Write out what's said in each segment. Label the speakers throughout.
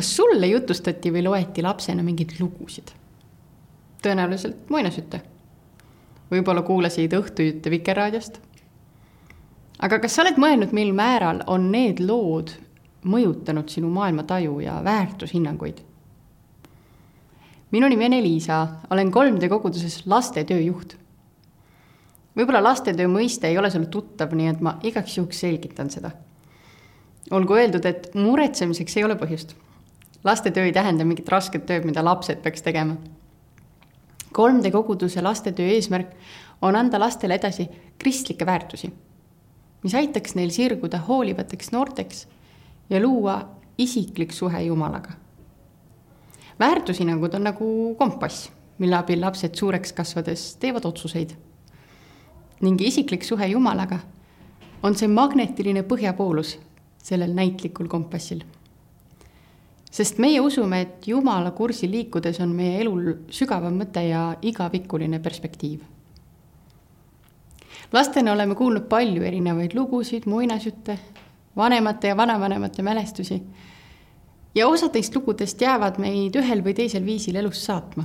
Speaker 1: kas sulle jutustati või loeti lapsena mingeid lugusid? tõenäoliselt muinasjutte. võib-olla kuulasid õhtujutte Vikerraadiost. aga kas sa oled mõelnud, mil määral on need lood mõjutanud sinu maailmataju ja väärtushinnanguid? minu nimi on Eliisa, olen 3D koguduses lastetöö juht. võib-olla lastetöö mõiste ei ole sulle tuttav, nii et ma igaks juhuks selgitan seda. olgu öeldud, et muretsemiseks ei ole põhjust. Lastetöö ei tähenda mingit rasket tööd, mida lapsed peaks tegema 3D koguduse lastetöö eesmärk on anda lastele edasi kristlikke väärtusi, mis aitaks neil sirguda hoolivateks noorteks ja luua isiklik suhe Jumalaga. väärtushinnangud on nagu kompass, mille abil lapsed suureks kasvades teevad otsuseid. ning isiklik suhe Jumalaga on see magnetiline põhjapoolus sellel näitlikul kompassil sest meie usume, et Jumala kursil liikudes on meie elul sügavam mõte ja igavikuline perspektiiv. lastena oleme kuulnud palju erinevaid lugusid, muinasjutte, vanemate ja vanavanemate mälestusi. ja osad neist lugudest jäävad meid ühel või teisel viisil elus saatma.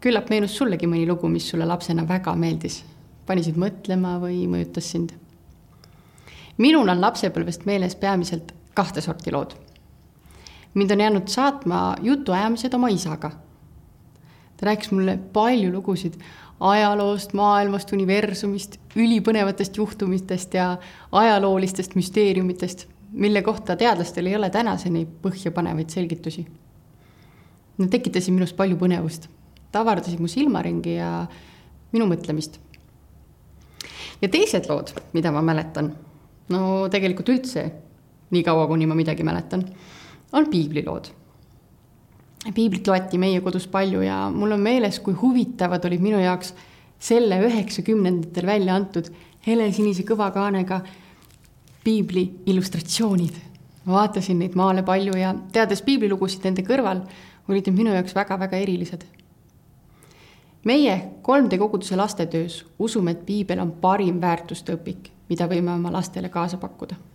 Speaker 1: küllap meenus sullegi mõni lugu, mis sulle lapsena väga meeldis, panisid mõtlema või mõjutas sind. minul on lapsepõlvest meeles peamiselt kahte sorti lood mind on jäänud saatma jutuajamised oma isaga. ta rääkis mulle palju lugusid ajaloost, maailmast, universumist, ülipõnevatest juhtumitest ja ajaloolistest müsteeriumitest, mille kohta teadlastel ei ole tänaseni põhjapanevaid selgitusi. Nad tekitasid minus palju põnevust, ta avardasid mu silmaringi ja minu mõtlemist. ja teised lood, mida ma mäletan, no tegelikult üldse, niikaua kuni ma midagi mäletan on piiblilood. piiblit loeti meie kodus palju ja mul on meeles, kui huvitavad olid minu jaoks selle üheksakümnendatel välja antud helesinise kõva kaanega piibli illustratsioonid. ma vaatasin neid maale palju ja teades piiblilugusid nende kõrval, olid need minu jaoks väga-väga erilised. meie 3D koguduse lastetöös usume, et piibel on parim väärtuste õpik, mida võime oma lastele kaasa pakkuda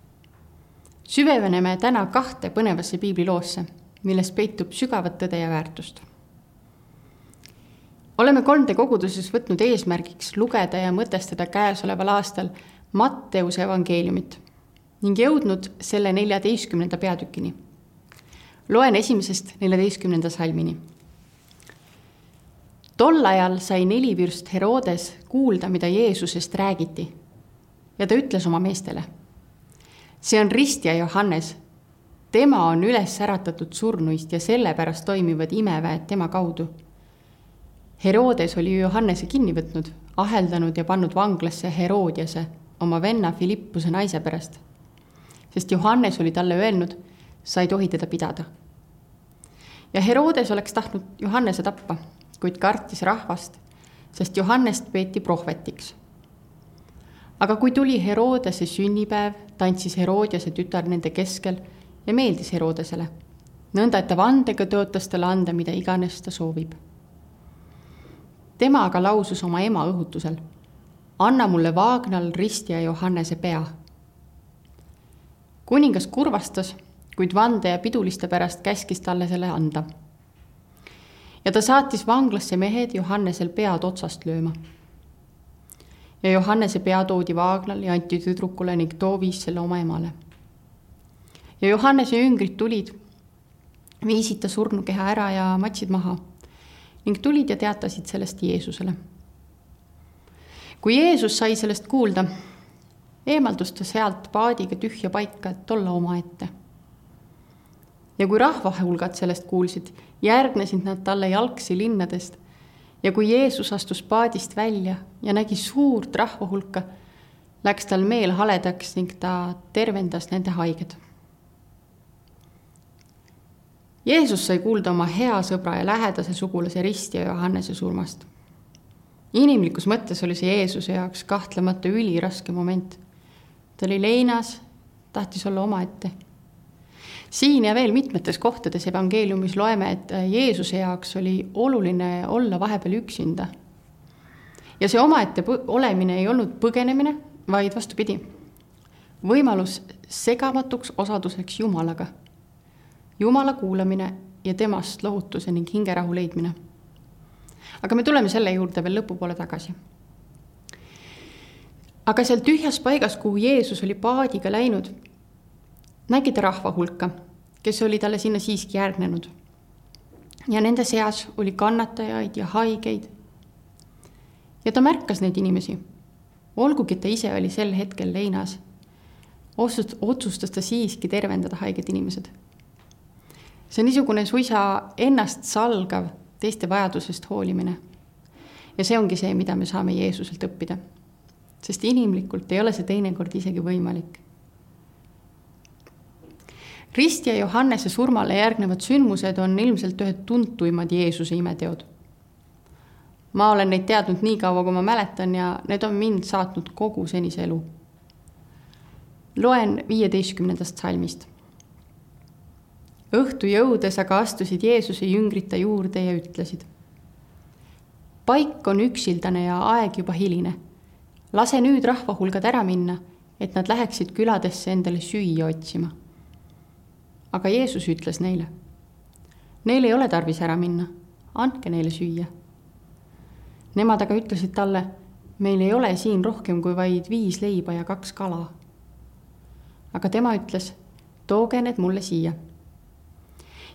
Speaker 1: süveneme täna kahte põnevasse piibliloosse, milles peitub sügavat tõde ja väärtust. oleme 3D koguduses võtnud eesmärgiks lugeda ja mõtestada käesoleval aastal Matteuse evangeeliumit ning jõudnud selle neljateistkümnenda peatükini. loen esimesest neljateistkümnenda salmini. tol ajal sai nelivürst Herodes kuulda, mida Jeesusest räägiti ja ta ütles oma meestele see on ristja Johannes. tema on üles äratatud surnuist ja sellepärast toimivad imeväed tema kaudu. Herodes oli Johannese kinni võtnud, aheldanud ja pannud vanglasse Herodiase, oma venna Philippuse naise pärast. sest Johannes oli talle öelnud, sa ei tohi teda pidada. ja Herodes oleks tahtnud Johannese tappa, kuid kartis rahvast, sest Johannest peeti prohvetiks aga kui tuli Herodese sünnipäev, tantsis Herodiase tütar nende keskel ja meeldis Herodesele. nõnda, et ta vandega tõotas talle anda, mida iganes ta soovib. tema aga lausus oma ema õhutusel. anna mulle Vaagnal ristja Johannese pea. kuningas kurvastas, kuid vande ja piduliste pärast käskis talle selle anda. ja ta saatis vanglasse mehed Johannesel pead otsast lööma ja Johannese pea toodi vaaglal ja anti tüdrukule ning too viis selle oma emale. ja Johannese jüngrid tulid, viisid ta surnukeha ära ja matsid maha ning tulid ja teatasid sellest Jeesusele. kui Jeesus sai sellest kuulda, eemaldus ta sealt paadiga tühja paika, et olla omaette. ja kui rahva hulgad sellest kuulsid, järgnesid nad talle jalgsi linnadest ja kui Jeesus astus paadist välja ja nägi suurt rahva hulka, läks tal meel haledaks ning ta tervendas nende haiged. Jeesus sai kuulda oma hea sõbra ja lähedase sugulase Risti ja Johannese surmast. inimlikus mõttes oli see Jeesuse jaoks kahtlemata üliraske moment. ta oli leinas, tahtis olla omaette siin ja veel mitmetes kohtades evangeeliumis loeme, et Jeesuse jaoks oli oluline olla vahepeal üksinda. ja see omaette olemine ei olnud põgenemine, vaid vastupidi, võimalus segamatuks osaduseks Jumalaga. Jumala kuulamine ja temast lohutuse ning hingerahu leidmine. aga me tuleme selle juurde veel lõpupoole tagasi. aga seal tühjas paigas, kuhu Jeesus oli paadiga läinud, nägi ta rahva hulka, kes oli talle sinna siiski järgnenud. ja nende seas oli kannatajaid ja haigeid. ja ta märkas neid inimesi, olgugi et ta ise oli sel hetkel leinas otsust-, otsustas ta siiski tervendada haiged inimesed. see on niisugune suisa ennast salgav teiste vajadusest hoolimine. ja see ongi see, mida me saame Jeesuselt õppida. sest inimlikult ei ole see teinekord isegi võimalik. Risti ja Johannese surmale järgnevad sündmused on ilmselt ühed tuntuimad Jeesuse imeteod. ma olen neid teadnud nii kaua, kui ma mäletan ja need on mind saatnud kogu senise elu loen viieteistkümnendast salmist. õhtu jõudes aga astusid Jeesuse jüngrid ta juurde ja ütlesid. paik on üksildane ja aeg juba hiline. lase nüüd rahvahulgad ära minna, et nad läheksid küladesse endale süüa otsima. Aga Jeesus ütles neile. Neil ei ole tarvis ära minna, andke neile süüa. Nemad aga ütlesid talle, meil ei ole siin rohkem kui vaid viis leiba ja kaks kala aga tema ütles, tooge need mulle siia.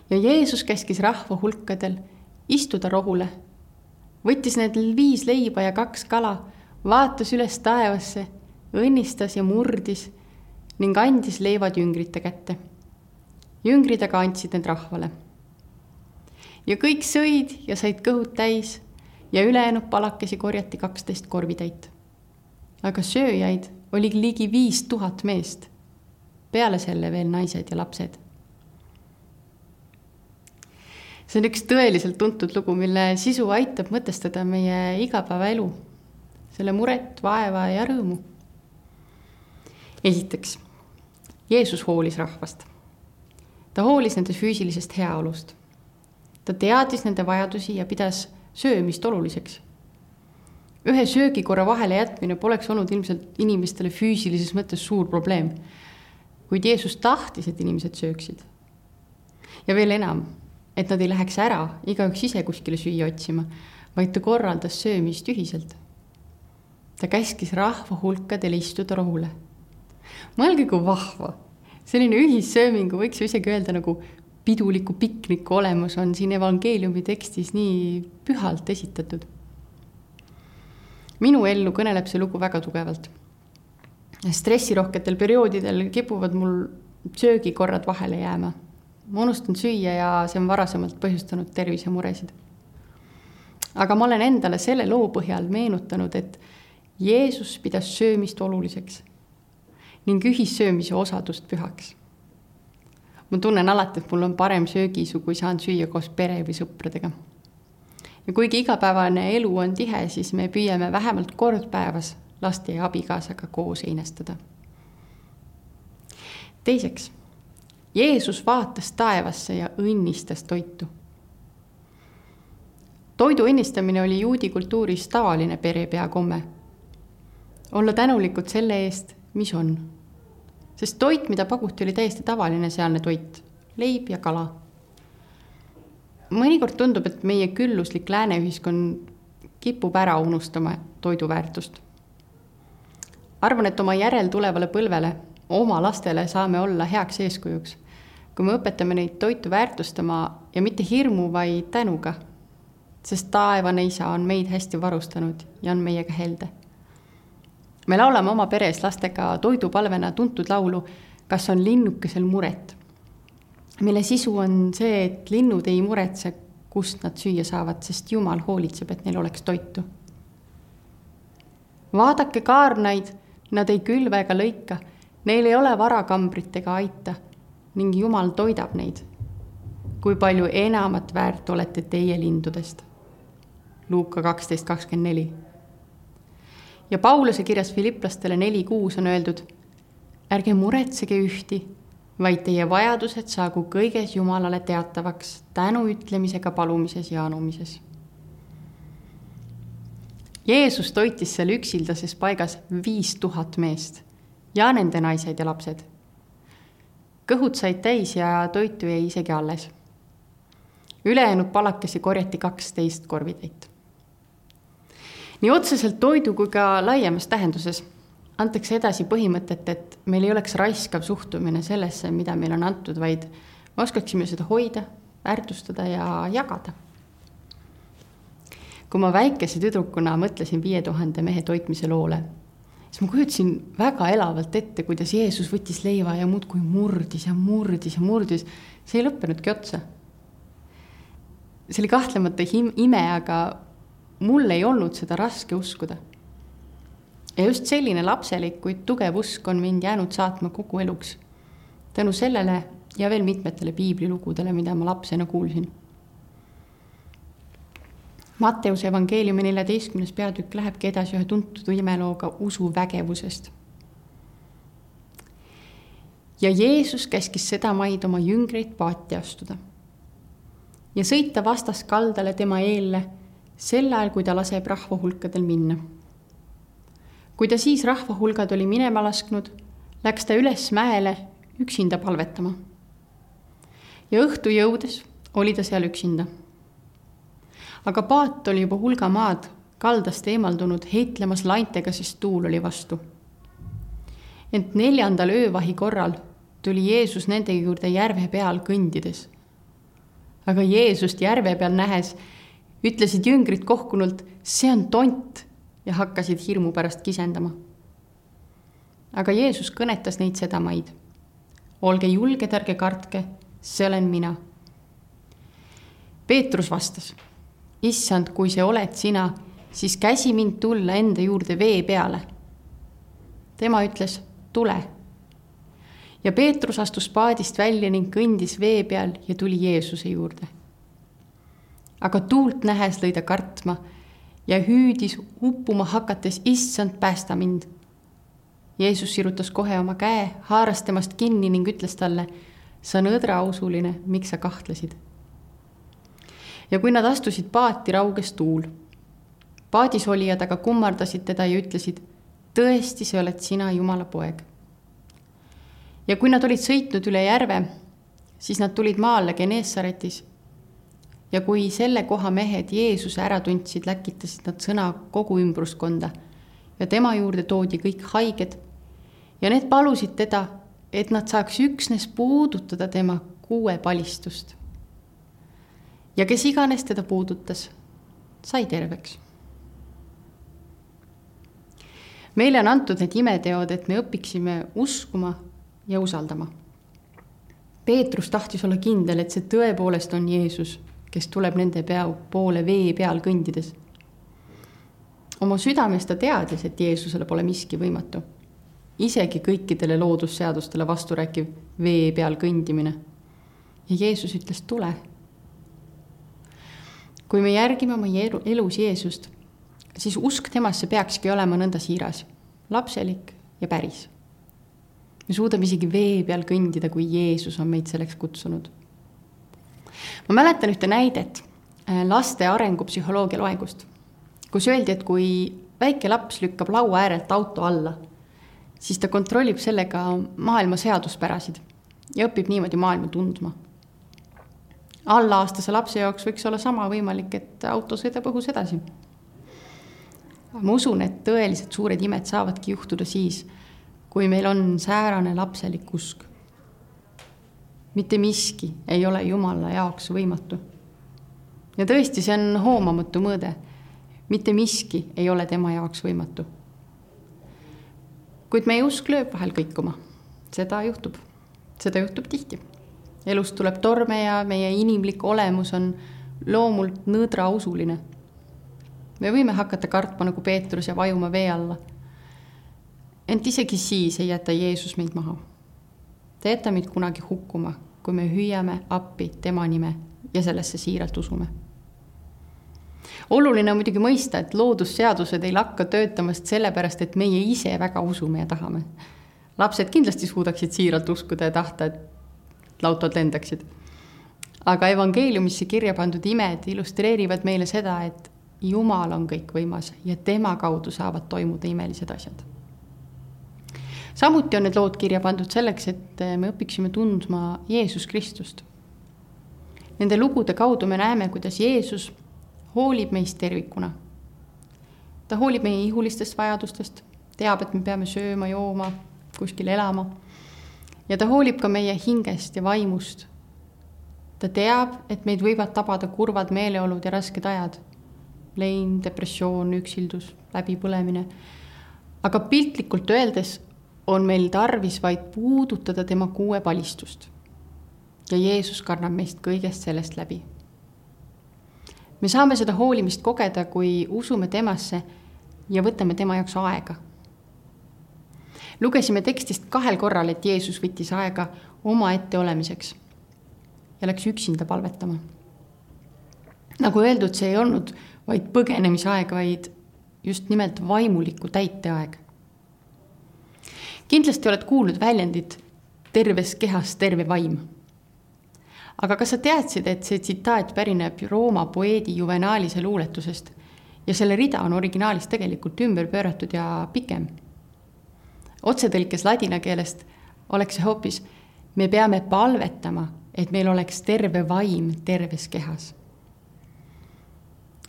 Speaker 1: ja Jeesus käskis rahva hulkadel istuda rohule, võttis need viis leiba ja kaks kala, vaatas üles taevasse, õnnistas ja murdis ning andis leivad jüngrite kätte. Jüngrid aga andsid need rahvale. ja kõik sõid ja said kõhud täis ja ülejäänud palakesi korjati kaksteist korvitäit. aga sööjaid oli ligi viis tuhat meest peale selle veel naised ja lapsed. see on üks tõeliselt tuntud lugu, mille sisu aitab mõtestada meie igapäevaelu, selle muret, vaeva ja rõõmu. esiteks, Jeesus hoolis rahvast. Ta hoolis nende füüsilisest heaolust. ta teadis nende vajadusi ja pidas söömist oluliseks ühe söögikorra vahele jätmine poleks olnud ilmselt inimestele füüsilises mõttes suur probleem kuid Jeesus tahtis, et inimesed sööksid. ja veel enam, et nad ei läheks ära igaüks ise kuskile süüa otsima, vaid ta korraldas söömist ühiselt. ta käskis rahva hulkadel istuda rohule. mõelge, kui vahva, selline ühissöömingu võiks ju isegi öelda nagu piduliku pikniku olemus on siin evangeeliumi tekstis nii pühalt esitatud. minu ellu kõneleb see lugu väga tugevalt stressirohketel perioodidel kipuvad mul söögikorrad vahele jääma. ma unustan süüa ja see on varasemalt põhjustanud tervisemuresid. aga ma olen endale selle loo põhjal meenutanud, et Jeesus pidas söömist oluliseks ning ühissöömise osadust pühaks. ma tunnen alati, et mul on parem söögiisu, kui saan süüa koos pere või sõpradega. ja kuigi igapäevane elu on tihe, siis me püüame vähemalt kord päevas laste ja abikaasaga koos heinestada. teiseks, Jeesus vaatas taevasse ja õnnistas toitu. toidu õnnistamine oli juudi kultuuris tavaline perepea komme. olla tänulikud selle eest, mis on. sest toit, mida pakuti, oli täiesti tavaline sealne toit, leib ja kala mõnikord tundub, et meie külluslik lääne ühiskond kipub ära unustama toidu väärtust arvan, et oma järeltulevale põlvele, oma lastele saame olla heaks eeskujuks, kui me õpetame neid toitu väärtustama ja mitte hirmu, vaid tänuga. sest taevane isa on meid hästi varustanud ja on meiega helde. Me laulame oma peres lastega toidupalvena tuntud laulu Kas on linnukesel muret, mille sisu on see, et linnud ei muretse, kust nad süüa saavad, sest Jumal hoolitseb, et neil oleks toitu. vaadake kaarnaid Nad ei külva ega lõika, neil ei ole varakambrit ega aita ning Jumal toidab neid. kui palju enamat väärt olete teie lindudest? Luuka kaksteist kakskümmend neli. Ja Pauluse kirjas Filipplastele neli kuus on öeldud, ärge muretsege ühti, vaid teie vajadused saagu kõiges Jumalale teatavaks tänuütlemisega palumises ja anumises Jeesus toitis seal üksildases paigas viis tuhat meest ja nende naised ja lapsed. kõhud said täis ja toitu jäi isegi alles. ülejäänud palakesi korjati kaksteist korvitäit. Nii otseselt toidu kui ka laiemas tähenduses antakse edasi põhimõtet, et meil ei oleks raiskav suhtumine sellesse, mida meile on antud, vaid me oskaksime seda hoida, väärtustada ja jagada. kui ma väikese tüdrukuna mõtlesin viie tuhande mehe toitmise loole, siis ma kujutasin väga elavalt ette, kuidas Jeesus võttis leiva ja muudkui murdis ja murdis ja murdis. see ei lõppenudki otsa. see oli kahtlemata ime, aga mul ei olnud seda raske uskuda. ja just selline lapselik, kuid tugev usk on mind jäänud saatma kogu eluks. tänu sellele ja veel mitmetele piiblilugudele, mida ma lapsena kuulsin. Matteuse evangeeliumi neljateistkümnes peatükk lähebki edasi ühe tuntud imelooga usu vägevusest. ja Jeesus käskis sedamaid oma jüngreid paati astuda ja sõita vastaskaldale tema eelle sel ajal, kui ta laseb rahvahulkadel minna. kui ta siis rahvahulgad oli minema lasknud, läks ta üles mäele üksinda palvetama ja õhtu jõudes oli ta seal üksinda. aga paat oli juba hulga maad kaldast eemaldunud heitlemas laintega, sest tuul oli vastu. ent neljandal öövahi korral tuli Jeesus nende juurde järve peal kõndides. aga Jeesust järve peal nähes ütlesid jüngrid kohkunult, see on tont ja hakkasid hirmu pärast kisendama. aga Jeesus kõnetas neid sedamaid. olge julged, ärge kartke see olen mina. Peetrus vastas, issand, kui see oled sina, siis käsi mind tulla enda juurde vee peale. tema ütles, tule. ja Peetrus astus paadist välja ning kõndis vee peal ja tuli Jeesuse juurde. Aga tuult nähes lõi ta kartma ja hüüdis uppuma hakates, issand, päästa mind. Jeesus sirutas kohe oma käe, haaras temast kinni ning ütles talle sa nõdrausuline, miks sa kahtlesid? ja kui nad astusid paati, rauges tuul. paadis olijad aga kummardasid teda ja ütlesid, tõesti, see oled sina, Jumala poeg. ja kui nad olid sõitnud üle järve, siis nad tulid maale Genesaretis. Ja kui selle koha mehed Jeesuse ära tundsid, läkitasid nad sõna kogu ümbruskonda ja tema juurde toodi kõik haiged ja need palusid teda et nad saaks üksnes puudutada tema kuuepalistust. ja kes iganes teda puudutas, sai terveks. meile on antud need imeteod, et me õpiksime uskuma ja usaldama. Peetrus tahtis olla kindel, et see tõepoolest on Jeesus, kes tuleb nende pea poole vee peal kõndides. oma südames ta teadis, et Jeesusele pole miski võimatu isegi kõikidele loodusseadustele vasturääkiv vee peal kõndimine. ja Jeesus ütles, tule. kui me järgime oma elus Jeesust, siis usk temasse peakski olema nõnda siiras, lapselik ja päris. me suudame isegi vee peal kõndida, kui Jeesus on meid selleks kutsunud. Ma mäletan ühte näidet äh, laste arengupsühholoogia loengust, kus öeldi, et kui väike laps lükkab laua äärelt auto alla siis ta kontrollib sellega maailma seaduspärasid ja õpib niimoodi maailma tundma. allaaastase lapse jaoks võiks olla sama võimalik, et auto sõidab õhus edasi. ma usun, et tõeliselt suured imed saavadki juhtuda siis, kui meil on säärane lapselik usk. Mitte miski ei ole Jumala jaoks võimatu. ja tõesti, see on hoomamatu mõõde. mitte miski ei ole tema jaoks võimatu kuid meie usk lööb vahel kõikuma. seda juhtub, seda juhtub tihti. elust tuleb torme ja meie inimlik olemus on loomult nõõdrausuline. me võime hakata kartma nagu Peetrus ja vajuma vee alla. ent isegi siis ei jäta Jeesus meid maha. Ta ei jäta meid kunagi hukkuma, kui me hüüame appi tema nime ja sellesse siiralt usume oluline on muidugi mõista, et loodusseadused ei lakka töötamast sellepärast, et meie ise väga usume ja tahame. lapsed kindlasti suudaksid siiralt uskuda ja tahta, et autod lendaksid. aga evangeeliumisse kirja pandud imed illustreerivad meile seda, et Jumal on kõikvõimas ja tema kaudu saavad toimuda imelised asjad. Samuti on need lood kirja pandud selleks, et me õpiksime tundma Jeesus Kristust. Nende lugude kaudu me näeme, kuidas Jeesus hoolib meist tervikuna. ta hoolib meie ihulistest vajadustest, teab, et me peame sööma, jooma, kuskil elama. ja ta hoolib ka meie hingest ja vaimust. ta teab, et meid võivad tabada kurvad meeleolud ja rasked ajad. lein, depressioon, üksildus, läbipõlemine. aga piltlikult öeldes on meil tarvis vaid puudutada tema kuuepalistust. ja Jeesus kannab meist kõigest sellest läbi. me saame seda hoolimist kogeda, kui usume temasse ja võtame tema jaoks aega. lugesime tekstist kahel korral, et Jeesus võttis aega omaette olemiseks ja läks üksinda palvetama. nagu öeldud, see ei olnud vaid põgenemisaeg, vaid just nimelt vaimuliku täiteaeg kindlasti oled kuulnud väljendit terves kehas terve vaim. aga kas sa teadsid, et see tsitaat pärineb Rooma poeedi Juvenalise luuletusest ja selle rida on originaalis tegelikult ümber pööratud ja pikem? otsetõlkes ladina keelest oleks see hoopis me peame palvetama, et meil oleks terve vaim terves kehas.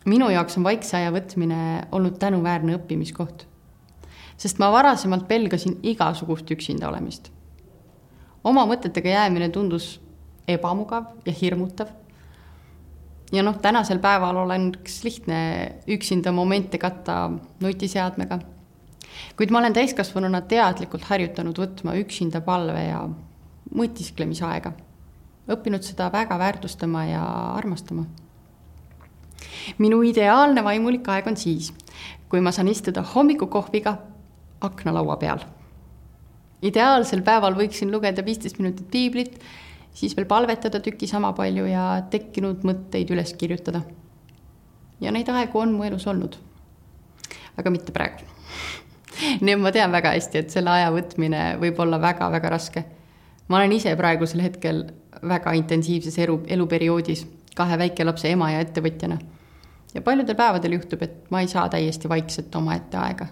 Speaker 1: minu jaoks on vaikse aja võtmine olnud tänuväärne õppimiskoht sest ma varasemalt pelgasin igasugust üksinda olemist. oma mõtetega jäämine tundus ebamugav ja hirmutav. ja noh, tänasel päeval oleks lihtne üksinda momente katta nutiseadmega. kuid ma olen täiskasvanuna teadlikult harjutanud võtma üksinda palve ja mõtisklemisaega. õppinud seda väga väärtustama ja armastama minu ideaalne vaimulik aeg on siis, kui ma saan istuda hommikukohviga aknalaua peal. ideaalsel päeval võiksin lugeda viisteist minutit piiblit, siis veel palvetada tüki sama palju ja tekkinud mõtteid üles kirjutada. ja neid aegu on mu elus olnud. aga mitte praegu. nii et ma tean väga hästi, et selle aja võtmine võib olla väga-väga raske. ma olen ise praegusel hetkel väga intensiivses elu, eluperioodis kahe väikelapse ema ja ettevõtjana. ja paljudel päevadel juhtub, et ma ei saa täiesti vaikselt omaette aega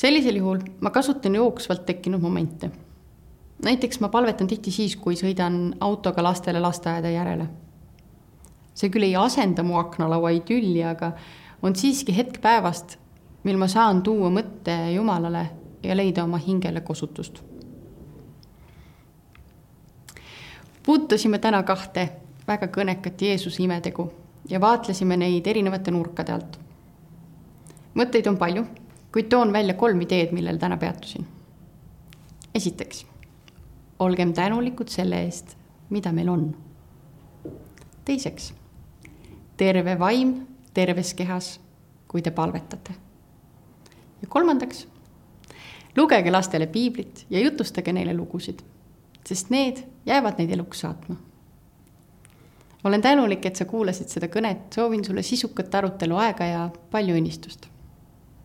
Speaker 1: sellisel juhul ma kasutan jooksvalt tekkinud momente. näiteks ma palvetan tihti siis, kui sõidan autoga lastele lasteaeda järele. see küll ei asenda mu aknalaua idülli, aga on siiski hetk päevast, mil ma saan tuua mõtte Jumalale ja leida oma hingele kosutust. puutusime täna kahte väga kõnekat Jeesuse imetegu ja vaatlesime neid erinevate nurkade alt. mõtteid on palju kuid toon välja kolm ideed, millel täna peatusin. esiteks, olgem tänulikud selle eest, mida meil on. teiseks, terve vaim terves kehas, kui te palvetate. ja kolmandaks, lugege lastele piiblit ja jutustage neile lugusid, sest need jäävad neid eluks saatma. olen tänulik, et sa kuulasid seda kõnet, soovin sulle sisukat arutelu aega ja palju õnnistust